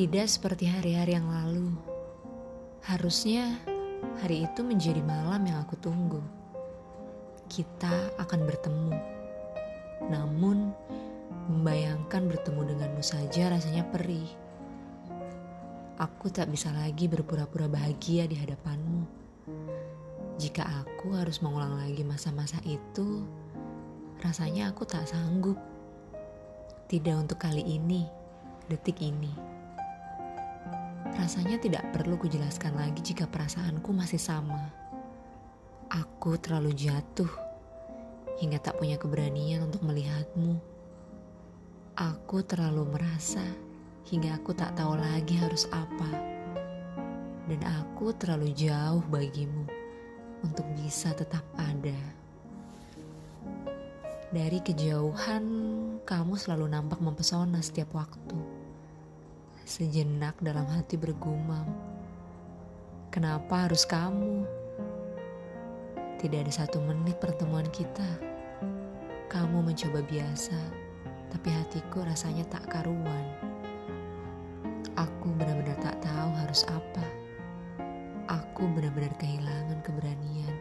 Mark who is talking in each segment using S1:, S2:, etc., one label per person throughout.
S1: Tidak seperti hari-hari yang lalu. Harusnya hari itu menjadi malam yang aku tunggu. Kita akan bertemu. Namun, membayangkan bertemu denganmu saja rasanya perih. Aku tak bisa lagi berpura-pura bahagia di hadapanmu. Jika aku harus mengulang lagi masa-masa itu, rasanya aku tak sanggup. Tidak untuk kali ini, detik ini. Rasanya tidak perlu kujelaskan lagi jika perasaanku masih sama. Aku terlalu jatuh hingga tak punya keberanian untuk melihatmu. Aku terlalu merasa hingga aku tak tahu lagi harus apa. Dan aku terlalu jauh bagimu untuk bisa tetap ada. Dari kejauhan, kamu selalu nampak mempesona setiap waktu. Sejenak dalam hati bergumam, kenapa harus kamu? Tidak ada satu menit pertemuan kita. Kamu mencoba biasa, tapi hatiku rasanya tak karuan. Aku benar-benar tak tahu harus apa. Aku benar-benar kehilangan keberanian.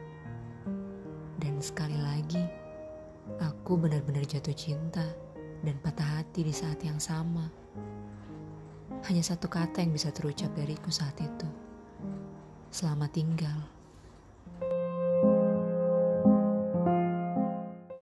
S1: Dan sekali lagi, aku benar-benar jatuh cinta dan patah hati di saat yang sama. Hanya satu kata yang bisa terucap dariku saat itu. Selamat tinggal.